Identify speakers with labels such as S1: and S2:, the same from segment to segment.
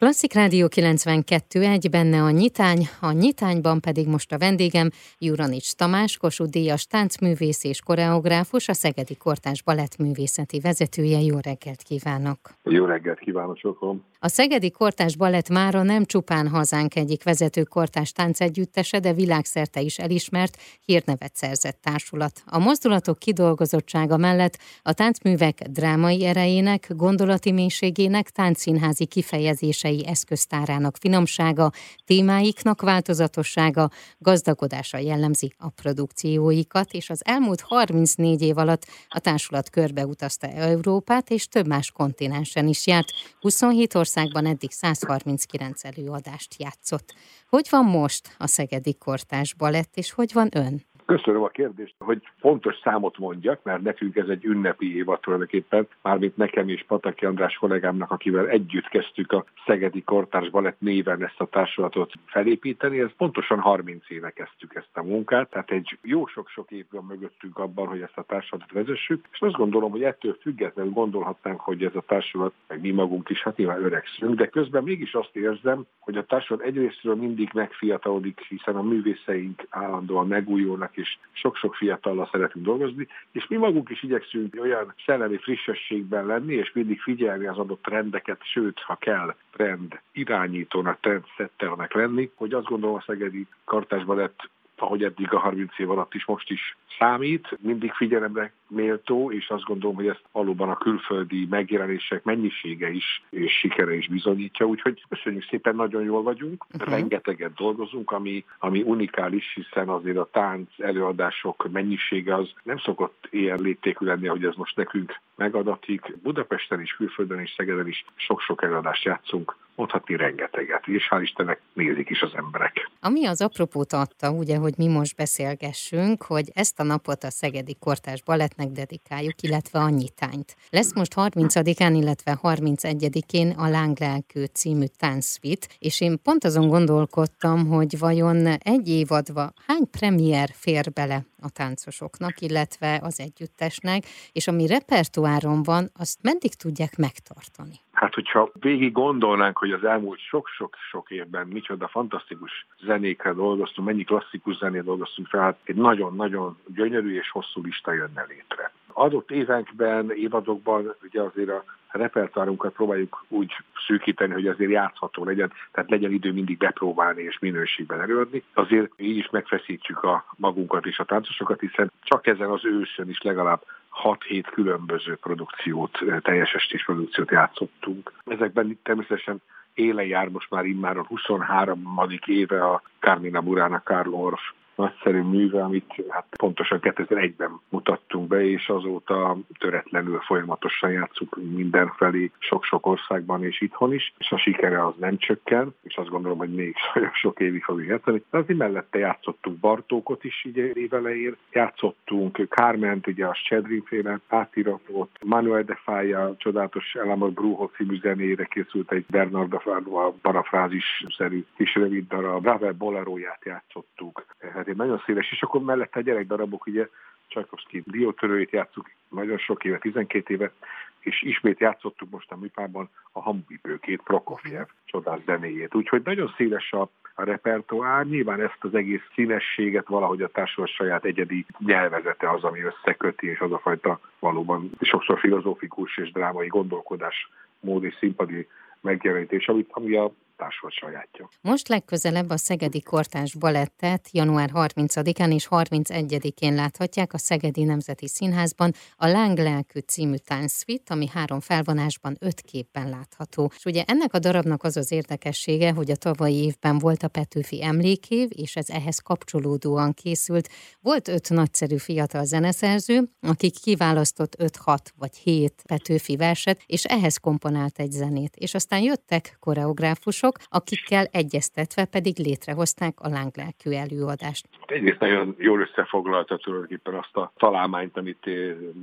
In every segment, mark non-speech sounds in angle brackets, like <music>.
S1: Klasszik Rádió 92.1, benne a nyitány, a nyitányban pedig most a vendégem Juranics Tamás, Kossuth Díjas táncművész és koreográfus, a Szegedi Kortás Balettművészeti vezetője. Jó reggelt kívánok!
S2: Jó reggelt kívánok sokom!
S1: A Szegedi Kortás Balett mára nem csupán hazánk egyik vezető kortás táncegyüttese, de világszerte is elismert, hírnevet szerzett társulat. A mozdulatok kidolgozottsága mellett a táncművek drámai erejének, gondolati mélységének, táncszínházi kifejezése művészei eszköztárának finomsága, témáiknak változatossága, gazdagodása jellemzi a produkcióikat, és az elmúlt 34 év alatt a társulat körbeutazta Európát, és több más kontinensen is járt. 27 országban eddig 139 előadást játszott. Hogy van most a Szegedi Kortás Balett, és hogy van ön?
S2: Köszönöm a kérdést, hogy fontos számot mondjak, mert nekünk ez egy ünnepi évad tulajdonképpen, mármint nekem és Pataki András kollégámnak, akivel együtt kezdtük a Szegedi Kortárs Balett néven ezt a társulatot felépíteni. Ez pontosan 30 éve kezdtük ezt a munkát, tehát egy jó sok-sok év van mögöttünk abban, hogy ezt a társulatot vezessük, és azt gondolom, hogy ettől függetlenül gondolhatnánk, hogy ez a társulat, meg mi magunk is, hát nyilván öregszünk, de közben mégis azt érzem, hogy a társulat egyrésztről mindig megfiatalodik, hiszen a művészeink állandóan megújulnak, és sok-sok fiatallal szeretünk dolgozni, és mi magunk is igyekszünk olyan szellemi frissességben lenni, és mindig figyelni az adott trendeket, sőt, ha kell, trend irányítónak, trendsetternek lenni, hogy azt gondolom a Szegedi Kartásban lett ahogy eddig a 30 év alatt is most is számít, mindig figyelemre méltó, és azt gondolom, hogy ezt valóban a külföldi megjelenések mennyisége is és sikere is bizonyítja, úgyhogy köszönjük szépen, nagyon jól vagyunk, uh-huh. rengeteget dolgozunk, ami, ami unikális, hiszen azért a tánc előadások mennyisége az nem szokott ilyen léptékű lenni, ahogy ez most nekünk megadatik. Budapesten is, külföldön is, Szegeden is sok-sok előadást játszunk, mondhatni rengeteget, és hál' Istennek nézik is az emberek.
S1: Ami az apropót adta, ugye, hogy mi most beszélgessünk, hogy ezt a napot a Szegedi Kortás Balettnek dedikáljuk, illetve a nyitányt. Lesz most 30-án, illetve 31-én a Lánglelkő című táncvit, és én pont azon gondolkodtam, hogy vajon egy évadva hány premier fér bele a táncosoknak, illetve az együttesnek, és ami repertoáron van, azt meddig tudják megtartani?
S2: Hát, hogyha végig gondolnánk, hogy az elmúlt sok-sok-sok évben micsoda fantasztikus zenékkel dolgoztunk, mennyi klasszikus zenét dolgoztunk fel, hát egy nagyon-nagyon gyönyörű és hosszú lista jönne létre. Adott évenkben, évadokban ugye azért a repertoárunkat próbáljuk úgy szűkíteni, hogy azért játszható legyen, tehát legyen idő mindig bepróbálni és minőségben előadni. Azért így is megfeszítjük a magunkat és a táncosokat, hiszen csak ezen az őszön is legalább 6-7 különböző produkciót, teljes estés produkciót játszottunk. Ezekben természetesen élen jár most már immáron 23. éve a Carmina Burana Karl Orff nagyszerű műve, amit hát pontosan 2001-ben mutattunk be, és azóta töretlenül folyamatosan játszunk mindenfelé, sok-sok országban és itthon is, és a sikere az nem csökken, és azt gondolom, hogy még <laughs> sok évig fogjuk játszani. De azért mellette játszottunk Bartókot is így évelején, játszottunk Kárment, ugye a Csedrin féle átiratot, Manuel de Fája, csodálatos Elamor Bruho című zenére készült egy Bernard a parafrázis-szerű kis rövid darab, Ravel Boleróját játszottuk. Egy nagyon széles, és akkor mellette a gyerekdarabok, ugye Csajkovszki diótörőjét játszuk nagyon sok éve, 12 éve, és ismét játszottuk most a műpában a Hambibőkét, Prokofjev csodás zenéjét. Úgyhogy nagyon széles a, a repertoár, nyilván ezt az egész színességet valahogy a társulat saját egyedi nyelvezete az, ami összeköti, és az a fajta valóban sokszor filozófikus és drámai gondolkodás mód és színpadi megjelenítés, amit, ami a társulat sajátja.
S1: Most legközelebb a Szegedi Kortás Balettet január 30-án és 31-én láthatják a Szegedi Nemzeti Színházban a Lánglelkű című táncvit, ami három felvonásban öt képen látható. És ugye ennek a darabnak az az érdekessége, hogy a tavalyi évben volt a Petőfi emlékév, és ez ehhez kapcsolódóan készült. Volt öt nagyszerű fiatal zeneszerző, akik kiválasztott 5-6 vagy 7 Petőfi verset, és ehhez komponált egy zenét. És aztán jöttek koreográfusok, mások, akikkel egyeztetve pedig létrehozták a lánglelkű előadást.
S2: Egyrészt nagyon jól összefoglalta tulajdonképpen azt a találmányt, amit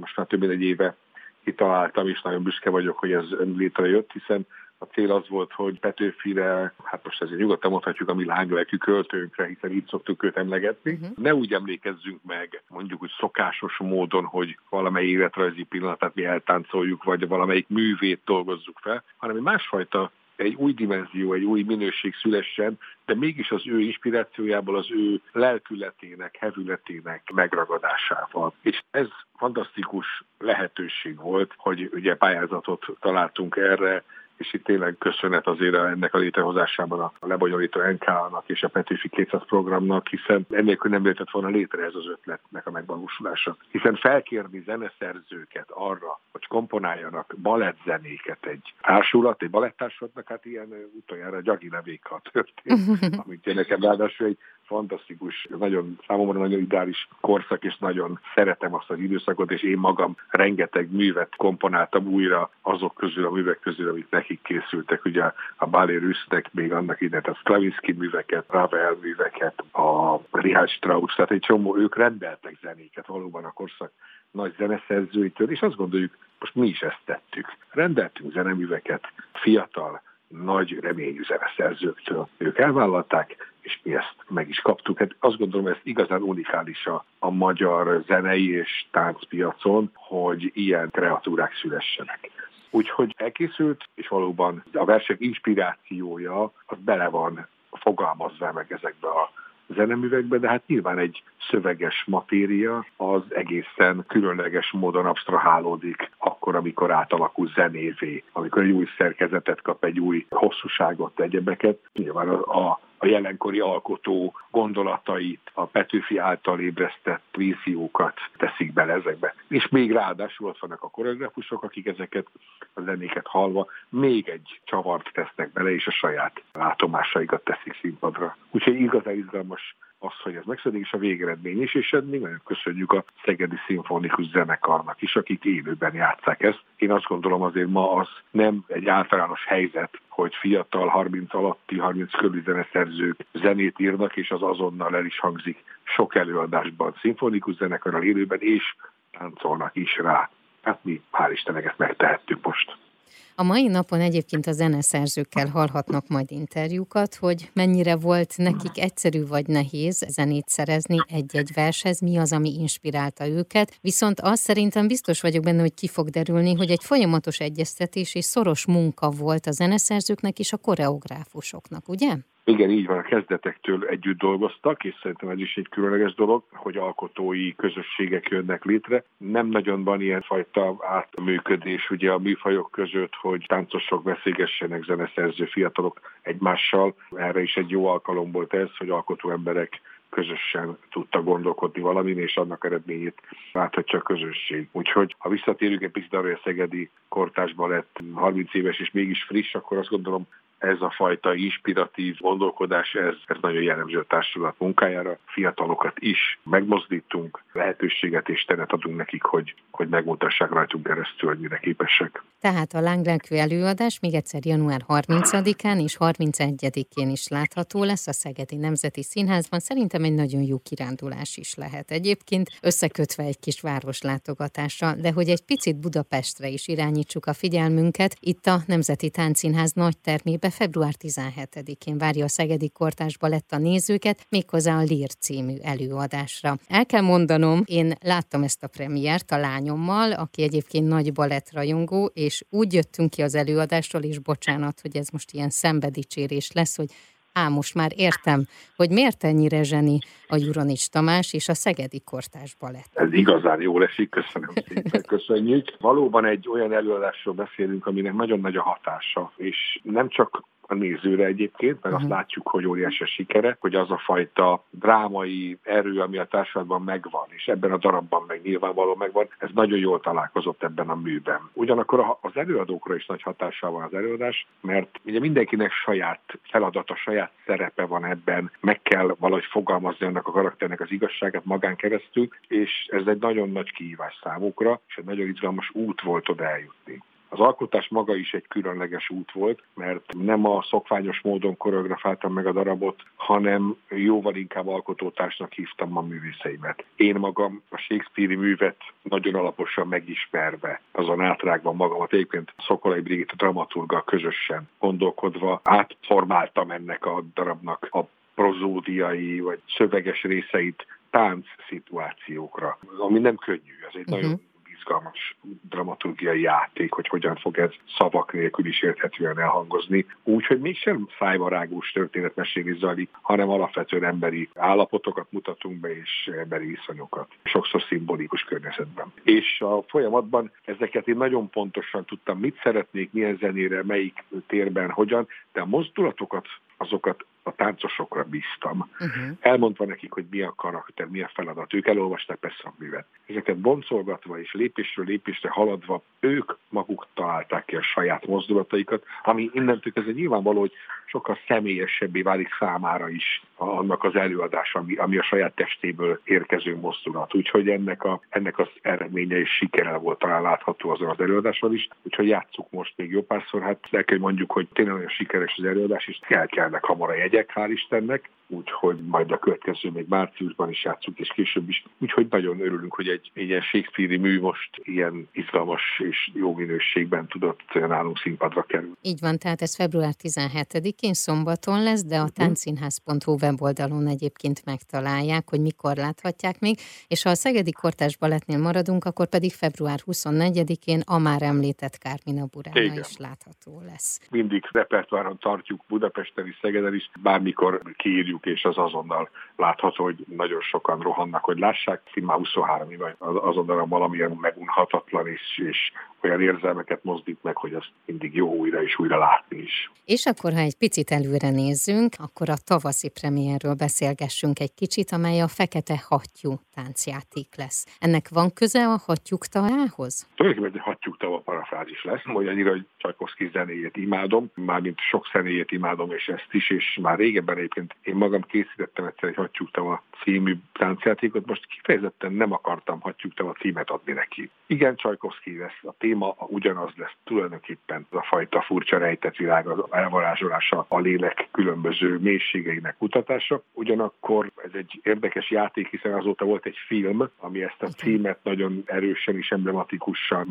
S2: most már több mint egy éve kitaláltam, és nagyon büszke vagyok, hogy ez létrejött, hiszen a cél az volt, hogy Petőfire, hát most ezért nyugodtan mondhatjuk a mi lánglelkű költőnkre, hiszen így szoktuk őt emlegetni. Uh-huh. Ne úgy emlékezzünk meg, mondjuk úgy szokásos módon, hogy valamely életrajzi pillanatát mi eltáncoljuk, vagy valamelyik művét dolgozzuk fel, hanem egy másfajta egy új dimenzió, egy új minőség szülessen, de mégis az ő inspirációjából, az ő lelkületének, hevületének megragadásával. És ez fantasztikus lehetőség volt, hogy ugye pályázatot találtunk erre, és itt tényleg köszönet azért ennek a létrehozásában a lebonyolító NK-nak és a Petőfi 200 programnak, hiszen ennélkül nem lehetett volna létre ez az ötletnek a megvalósulása. Hiszen felkérni zeneszerzőket arra, hogy komponáljanak balettzenéket egy társulat, egy balettársulatnak, hát ilyen utoljára Gyagi Levéka történt, <laughs> amit én nekem ráadásul egy fantasztikus, nagyon számomra nagyon ideális korszak, és nagyon szeretem azt az időszakot, és én magam rengeteg művet komponáltam újra azok közül, a művek közül, amik nekik készültek. Ugye a Balé Rüsznek még annak ide, a Stravinsky műveket, Ravel műveket, a Richard Strauss, tehát egy csomó, ők rendeltek zenéket valóban a korszak nagy zeneszerzőitől, és azt gondoljuk, most mi is ezt tettük. Rendeltünk zeneműveket fiatal, nagy reményű zeneszerzőktől. Ők elvállalták, és mi ezt meg is kaptuk. Hát azt gondolom, ez igazán unikális a, a magyar zenei és táncpiacon, hogy ilyen kreatúrák szülessenek. Úgyhogy elkészült, és valóban a versek inspirációja az bele van fogalmazva meg ezekbe a zeneművekbe, de hát nyilván egy szöveges matéria az egészen különleges módon abstrahálódik akkor, amikor átalakul zenévé, amikor egy új szerkezetet kap, egy új hosszúságot, egyebeket. Nyilván a, a a jelenkori alkotó gondolatait, a Petőfi által ébresztett víziókat teszik bele ezekbe. És még ráadásul ott vannak a koreografusok, akik ezeket a zenéket hallva még egy csavart tesznek bele, és a saját látomásaikat teszik színpadra. Úgyhogy igazán izgalmas az, hogy ez megszületik, és a végeredmény is, és még nagyon köszönjük a Szegedi Szimfonikus Zenekarnak is, akik élőben játszák ezt. Én azt gondolom azért ma az nem egy általános helyzet, hogy fiatal, 30 alatti, 30 körüli zeneszerzők zenét írnak, és az azonnal el is hangzik sok előadásban, szimfonikus zenekarral élőben, és táncolnak is rá. Hát mi, hál' Istennek ezt megtehettük most.
S1: A mai napon egyébként a zeneszerzőkkel hallhatnak majd interjúkat, hogy mennyire volt nekik egyszerű vagy nehéz zenét szerezni egy-egy vershez, mi az, ami inspirálta őket. Viszont azt szerintem biztos vagyok benne, hogy ki fog derülni, hogy egy folyamatos egyeztetés és szoros munka volt a zeneszerzőknek és a koreográfusoknak, ugye?
S2: Igen, így van, a kezdetektől együtt dolgoztak, és szerintem ez is egy különleges dolog, hogy alkotói közösségek jönnek létre. Nem nagyon van ilyen fajta átműködés ugye a műfajok között, hogy táncosok beszélgessenek, zeneszerző fiatalok egymással. Erre is egy jó alkalom volt ez, hogy alkotó emberek közösen tudta gondolkodni valamin, és annak eredményét láthatja a közösség. Úgyhogy ha visszatérünk egy picit arra, hogy a Szegedi kortásban lett 30 éves és mégis friss, akkor azt gondolom ez a fajta inspiratív gondolkodás, ez, ez nagyon jellemző a társulat munkájára. Fiatalokat is megmozdítunk, lehetőséget és teret adunk nekik, hogy, hogy megmutassák rajtunk keresztül, hogy mire képesek.
S1: Tehát a lánglelkű előadás még egyszer január 30-án és 31-én is látható lesz a Szegedi Nemzeti Színházban. Szerintem egy nagyon jó kirándulás is lehet egyébként, összekötve egy kis városlátogatással, de hogy egy picit Budapestre is irányítsuk a figyelmünket, itt a Nemzeti Táncszínház nagy termébe február 17-én várja a Szegedi Kortás Balett a nézőket, méghozzá a Lír című előadásra. El kell mondanom, én láttam ezt a premiért a lányommal, aki egyébként nagy balettrajongó, és úgy jöttünk ki az előadásról, és bocsánat, hogy ez most ilyen szembedicsérés lesz, hogy Á, most már értem, hogy miért ennyire zseni a Juronics Tamás és a Szegedi Kortás Balett.
S2: Ez igazán jól esik, köszönöm szépen, <laughs> köszönjük. Valóban egy olyan előadásról beszélünk, aminek nagyon nagy a hatása, és nem csak a nézőre egyébként, mert azt mhm. látjuk, hogy óriási a sikere, hogy az a fajta drámai erő, ami a társadalomban megvan, és ebben a darabban meg nyilvánvalóan megvan, ez nagyon jól találkozott ebben a műben. Ugyanakkor az előadókra is nagy hatással van az előadás, mert ugye mindenkinek saját feladata, saját szerepe van ebben, meg kell valahogy fogalmazni annak a karakternek az igazságát magán keresztül, és ez egy nagyon nagy kihívás számukra, és egy nagyon izgalmas út volt oda eljutni. Az alkotás maga is egy különleges út volt, mert nem a szokványos módon koreografáltam meg a darabot, hanem jóval inkább alkotótársnak hívtam a művészeimet. Én magam a Shakespeare-i művet nagyon alaposan megismerve, azon átrágban magamat egyébként Szokolai Brigitte dramaturga közösen gondolkodva átformáltam ennek a darabnak a prozódiai vagy szöveges részeit tánc szituációkra, ami nem könnyű, ez egy uh-huh. nagyon izgalmas dramaturgiai játék, hogy hogyan fog ez szavak nélkül is érthetően elhangozni. Úgyhogy mégsem szájvarágós történetmesélés zajlik, hanem alapvetően emberi állapotokat mutatunk be, és emberi viszonyokat. Sokszor szimbolikus környezetben. És a folyamatban ezeket én nagyon pontosan tudtam, mit szeretnék, milyen zenére, melyik térben, hogyan, de a mozdulatokat azokat a táncosokra bíztam. Uh-huh. Elmondva nekik, hogy mi a karakter, mi a feladat. Ők elolvasták persze a művet. Ezeket boncolgatva és lépésről lépésre haladva, ők maguk találták ki a saját mozdulataikat, ami innentől ez nyilvánvaló, hogy sokkal személyesebbé válik számára is annak az előadása, ami, ami a saját testéből érkező mozdulat. Úgyhogy ennek, a, ennek az eredménye és sikere volt talán látható azon az előadással is. Úgyhogy játsszuk most még jó párszor. Hát el kell mondjuk, hogy tényleg nagyon sikeres az előadás, és el kellnek hamar a jegyek, hál' Istennek, úgyhogy majd a következő még márciusban is játszunk, és később is. Úgyhogy nagyon örülünk, hogy egy, egy ilyen Shakespeare-i mű most ilyen izgalmas és jó minőségben tudott nálunk színpadra kerülni.
S1: Így van, tehát ez február 17-én szombaton lesz, de a mhm. táncszínház.hu weboldalon egyébként megtalálják, hogy mikor láthatják még, és ha a Szegedi Kortás Balettnél maradunk, akkor pedig február 24-én a már említett Kármina Burána is látható lesz.
S2: Mindig repertoáron tartjuk Budapesten is, Szegeden is, bármikor kiírjuk és az azonnal látható, hogy nagyon sokan rohannak, hogy lássák. Már 23 éve azonnal valamilyen megunhatatlan és, és olyan érzelmeket mozdít meg, hogy azt mindig jó újra és újra látni is.
S1: És akkor, ha egy picit előre nézzünk, akkor a tavaszi premierről beszélgessünk egy kicsit, amely a Fekete Hattyú táncjáték lesz. Ennek van köze a hattyúk tavához?
S2: Tulajdonképpen egy hattyúk tava parafrázis lesz, olyannyira, hogy Csajkovszki zenéjét imádom, mármint sok zenéjét imádom, és ezt is, és már régebben egyébként én magam készítettem egyszer egy hattyúk tava című táncjátékot, most kifejezetten nem akartam hattyúk tava címet adni neki. Igen, Csajkovszki lesz a téma, ugyanaz lesz tulajdonképpen a fajta furcsa rejtett világ, az elvarázsolása, a lélek különböző mélységeinek kutatása. Ugyanakkor ez egy érdekes játék, hiszen azóta volt egy film, ami ezt a címet nagyon erősen és emblematikusan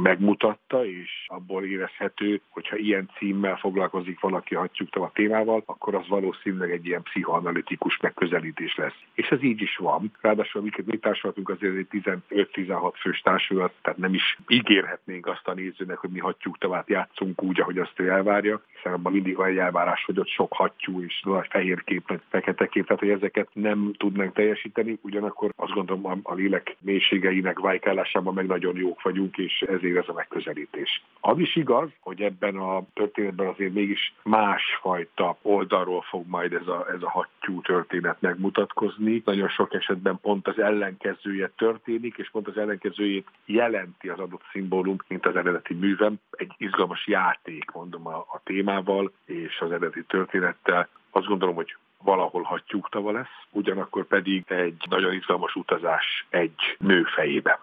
S2: megmutatta, és abból érezhető, hogyha ilyen címmel foglalkozik valaki hatjuk a témával, akkor az valószínűleg egy ilyen pszichoanalitikus megközelítés lesz. És ez így is van. Ráadásul amiket mi társulhatunk azért egy 15-16 fős társulat, tehát nem is ígérhetnénk azt a a nézőnek, hogy mi hattyúk tavát játszunk úgy, ahogy azt ő elvárja, hiszen abban mindig van egy elvárás, hogy ott sok hattyú és nagy fehér kép, fekete kép, tehát hogy ezeket nem tudnánk teljesíteni, ugyanakkor azt gondolom a, a lélek mélységeinek vájkálásában meg nagyon jók vagyunk, és ezért ez a megközelítés. Az is igaz, hogy ebben a történetben azért mégis másfajta oldalról fog majd ez a, ez a hattyú történet megmutatkozni. Nagyon sok esetben pont az ellenkezője történik, és pont az ellenkezőjét jelenti az adott szimbólum, mint az eredeti művem. Egy izgalmas játék, mondom, a, a témával és az eredeti történettel. Azt gondolom, hogy valahol hattyúktava lesz, ugyanakkor pedig egy nagyon izgalmas utazás egy nő fejébe,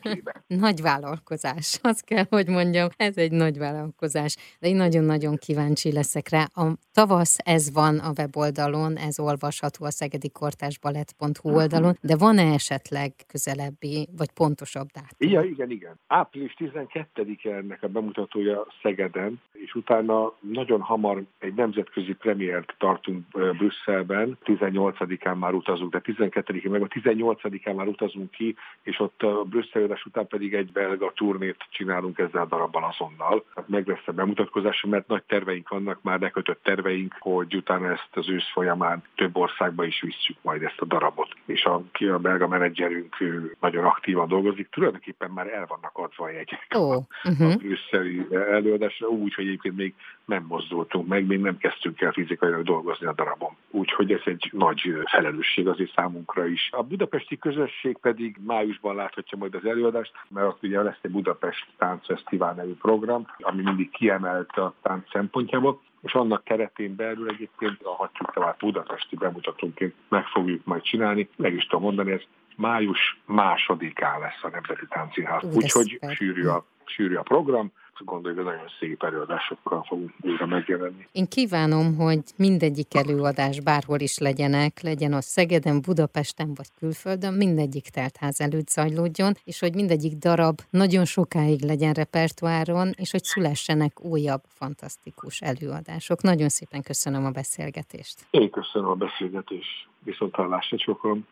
S2: <laughs>
S1: nagy vállalkozás, azt kell, hogy mondjam, ez egy nagy vállalkozás, de én nagyon-nagyon kíváncsi leszek rá. A tavasz, ez van a weboldalon, ez olvasható a szegedi kortásbalett.hu oldalon, de van-e esetleg közelebbi, vagy pontosabb dátum?
S2: Igen, igen, igen. Április 12-e ennek a bemutatója Szegeden, és utána nagyon hamar egy nemzetközi premiért tartunk Brüsszelben, Brüsszelben, 18-án már utazunk, de 12-én meg a 18-án már utazunk ki, és ott a Brüsszelődés után pedig egy belga turnét csinálunk ezzel a darabban azonnal. Hát meg lesz a bemutatkozás, mert nagy terveink vannak, már lekötött terveink, hogy utána ezt az ősz folyamán több országba is visszük majd ezt a darabot. És a, ki a belga menedzserünk nagyon aktívan dolgozik, tulajdonképpen már el vannak adva a jegyek oh, uh-huh. a brüsszeli előadásra, úgy, hogy egyébként még nem mozdultunk meg, még nem kezdtünk el fizikailag dolgozni a darabon úgyhogy ez egy nagy felelősség azért számunkra is. A budapesti közösség pedig májusban láthatja majd az előadást, mert ott ugye lesz egy Budapest Táncfesztivál nevű program, ami mindig kiemelt a tánc szempontjából, és annak keretén belül egyébként a hatjuk tovább budapesti bemutatónként meg fogjuk majd csinálni. Meg is tudom mondani, ez május másodikán lesz a Nemzeti Táncszínház. Úgyhogy sűrű a, sűrű a program gondoljuk, hogy nagyon szép előadásokkal fogunk újra megjelenni.
S1: Én kívánom, hogy mindegyik előadás bárhol is legyenek, legyen az Szegeden, Budapesten vagy külföldön, mindegyik teltház előtt zajlódjon, és hogy mindegyik darab nagyon sokáig legyen repertoáron, és hogy szülessenek újabb, fantasztikus előadások. Nagyon szépen köszönöm a beszélgetést.
S2: Én köszönöm a beszélgetést. Viszont hallásra sokan.